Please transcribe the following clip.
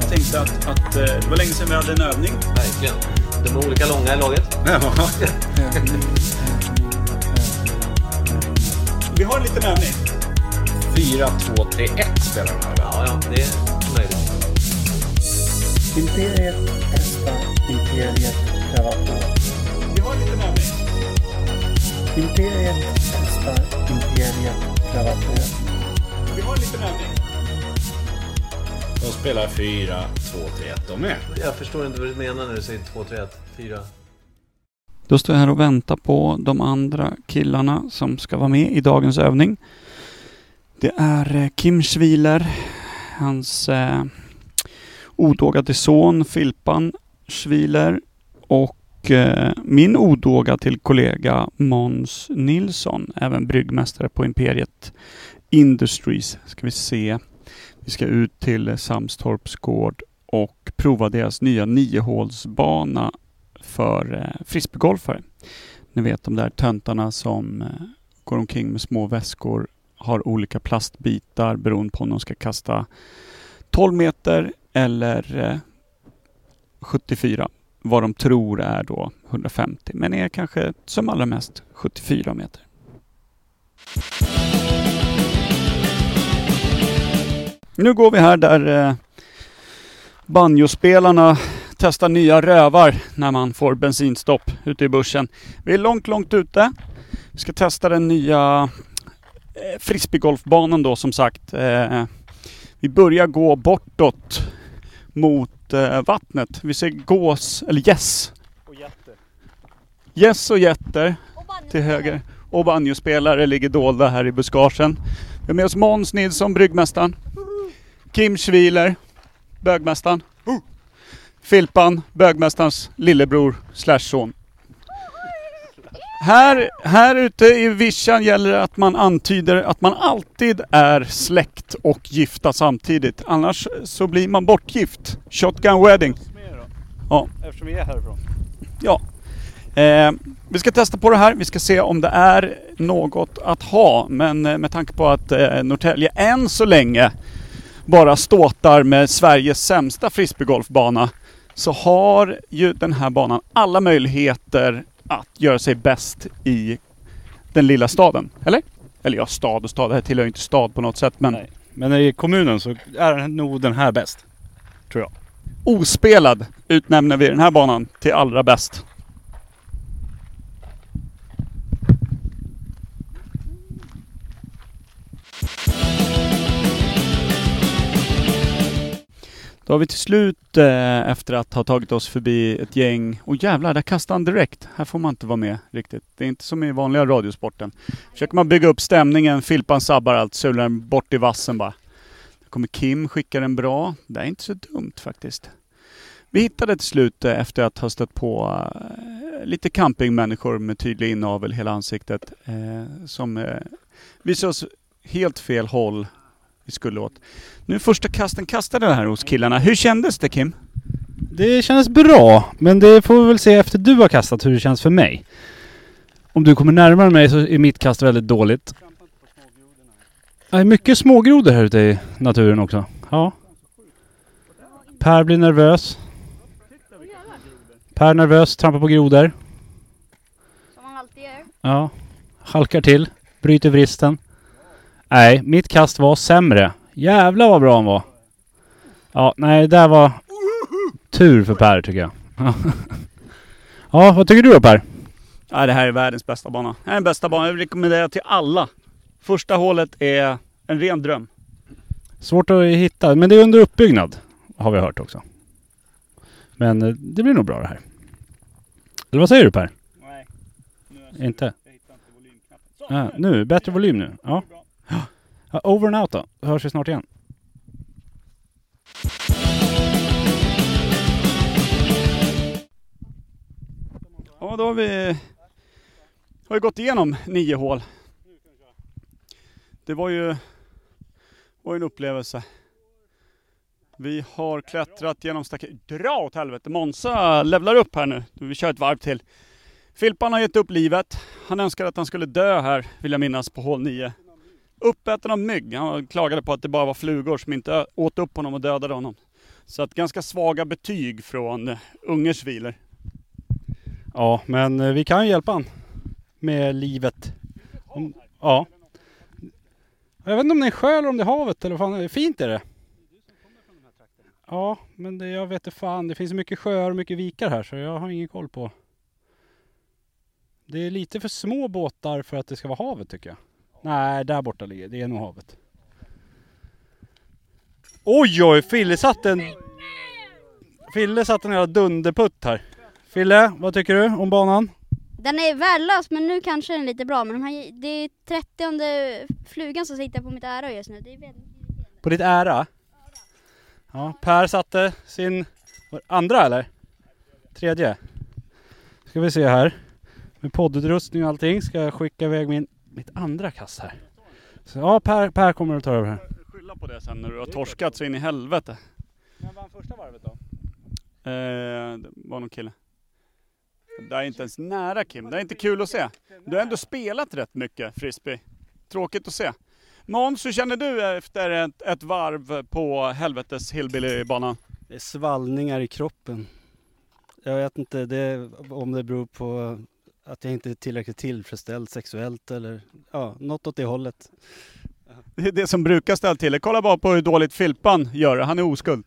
Jag tänkte att, att eh, det var länge sedan vi hade en övning. Verkligen. De är olika långa i laget. Vi har en liten övning. 4, 2, 3, 1 spelar de här. Ja, ja, det är möjligt. Imperiet testar, Imperiet prövar på. Vi har en liten övning. Imperiet testar, Imperiet prövar på. Vi har en liten övning. De spelar 4, 2, 3, 1 de med. Jag förstår inte vad du menar när du säger 2, 3, 1, 4. Då står jag här och väntar på de andra killarna som ska vara med i dagens övning. Det är eh, Kim Schwiler, hans eh, odågade son Filpan Schwiler och eh, min odåga till kollega Måns Nilsson, även bryggmästare på Imperiet Industries. Ska vi se. Vi ska ut till Samstorps gård och prova deras nya niohålsbana för eh, frisbeegolfare. Ni vet de där töntarna som eh, går omkring med små väskor, har olika plastbitar beroende på om de ska kasta 12 meter eller eh, 74. Vad de tror är då 150, men är kanske som allra mest 74 meter. Nu går vi här där eh, banjospelarna testar nya rövar när man får bensinstopp ute i bussen. Vi är långt, långt ute. Vi ska testa den nya eh, frisbeegolfbanan då som sagt. Eh, vi börjar gå bortåt mot eh, vattnet. Vi ser gås, eller gäss. Och jätte. Gäss och getter till höger. Och banjospelare ligger dolda här i buskagen. Vi har med oss Måns Nilsson, bryggmästaren. Kim Schwiler, bögmästaren. Filpan, bögmästarens lillebror slash son. Här, här ute i vischan gäller det att man antyder att man alltid är släkt och gifta samtidigt. Annars så blir man bortgift. Shotgun wedding. Ja. Eftersom vi är härifrån. Ja. Eh, vi ska testa på det här. Vi ska se om det är något att ha. Men eh, med tanke på att eh, Norrtälje än så länge bara ståtar med Sveriges sämsta frisbeegolfbana så har ju den här banan alla möjligheter att göra sig bäst i den lilla staden. Eller? Eller ja, stad och stad. Det här tillhör ju inte stad på något sätt men Nej. Men i kommunen så är nog den här bäst. Tror jag. ospelad utnämner vi den här banan till allra bäst. Har vi till slut, eh, efter att ha tagit oss förbi ett gäng, och jävlar, där kastade han direkt. Här får man inte vara med riktigt. Det är inte som i vanliga radiosporten. Försöker man bygga upp stämningen, Filpan sabbar allt, sular den bort i vassen bara. Där kommer Kim, skickar en bra. Det är inte så dumt faktiskt. Vi hittade till slut, eh, efter att ha stött på eh, lite campingmänniskor med tydlig inavel i hela ansiktet, eh, som eh, visade oss helt fel håll vi skulle åt. Nu första kasten kastade det här hos killarna. Hur kändes det Kim? Det kändes bra, men det får vi väl se efter du har kastat hur det känns för mig. Om du kommer närmare mig så är mitt kast väldigt dåligt. Det är mycket smågrodor här ute i naturen också. Ja. Per blir nervös. Per nervös, trampar på grodor. Som man alltid gör. Ja. Halkar till. Bryter vristen. Nej, mitt kast var sämre. Jävlar vad bra han var. Ja, nej det där var tur för Per tycker jag. ja, vad tycker du då Per? Ja, det här är världens bästa bana. Det här är den bästa banan. Jag rekommenderar till alla. Första hålet är en ren dröm. Svårt att hitta, men det är under uppbyggnad. Har vi hört också. Men eh, det blir nog bra det här. Eller vad säger du Per? Nej. Inte? Jag hittar inte volymknappen. Så, Ja, nu, bättre volym nu. Ja. Over and out då. Då hörs vi snart igen. Ja, då har vi har vi gått igenom nio hål. Det var ju var en upplevelse. Vi har klättrat genom staket. Dra åt helvete! Monza levlar upp här nu. Vi kör ett varv till. Filpan har gett upp livet. Han önskade att han skulle dö här, vill jag minnas, på hål 9 uppäten av mygg. Han klagade på att det bara var flugor som inte åt upp honom och dödade honom. Så att ganska svaga betyg från eh, Ungers viler. Ja, men eh, vi kan ju hjälpa han. Med livet. Om, ja. Jag vet inte om det är en sjö eller om det är havet eller vad fan. Fint är det. Ja, men det, jag vet inte fan. Det finns så mycket sjöar och mycket vikar här så jag har ingen koll på. Det är lite för små båtar för att det ska vara havet tycker jag. Nej, där borta ligger det. är nog havet. Oj, oj! Fille satte en... Fille satte en jävla dunderputt här. Fille, vad tycker du om banan? Den är värdelös men nu kanske den är lite bra men de här, det är 30 flugan som sitter på mitt öra just nu. Det är väldigt. På ditt ära? Ja, Per satte sin det andra eller? Tredje? Ska vi se här. Med poddutrustning och allting ska jag skicka iväg min, mitt andra kast här. Så ja, Per, per kommer att ta över här. Skylla på det sen när du har torskat så in i helvete. Vem vann första varvet då? Eh, det var någon kille. Det är inte ens nära Kim. Det är inte kul att se. Du har ändå spelat rätt mycket frisbee. Tråkigt att se. Måns, hur känner du efter ett, ett varv på helvetes hillbillybanan? Det är svallningar i kroppen. Jag vet inte det, om det beror på att jag inte är tillräckligt tillfredsställd sexuellt eller ja, något åt det hållet. Det är det som brukar ställa till det. Kolla bara på hur dåligt Filpan gör det. Han är oskuld.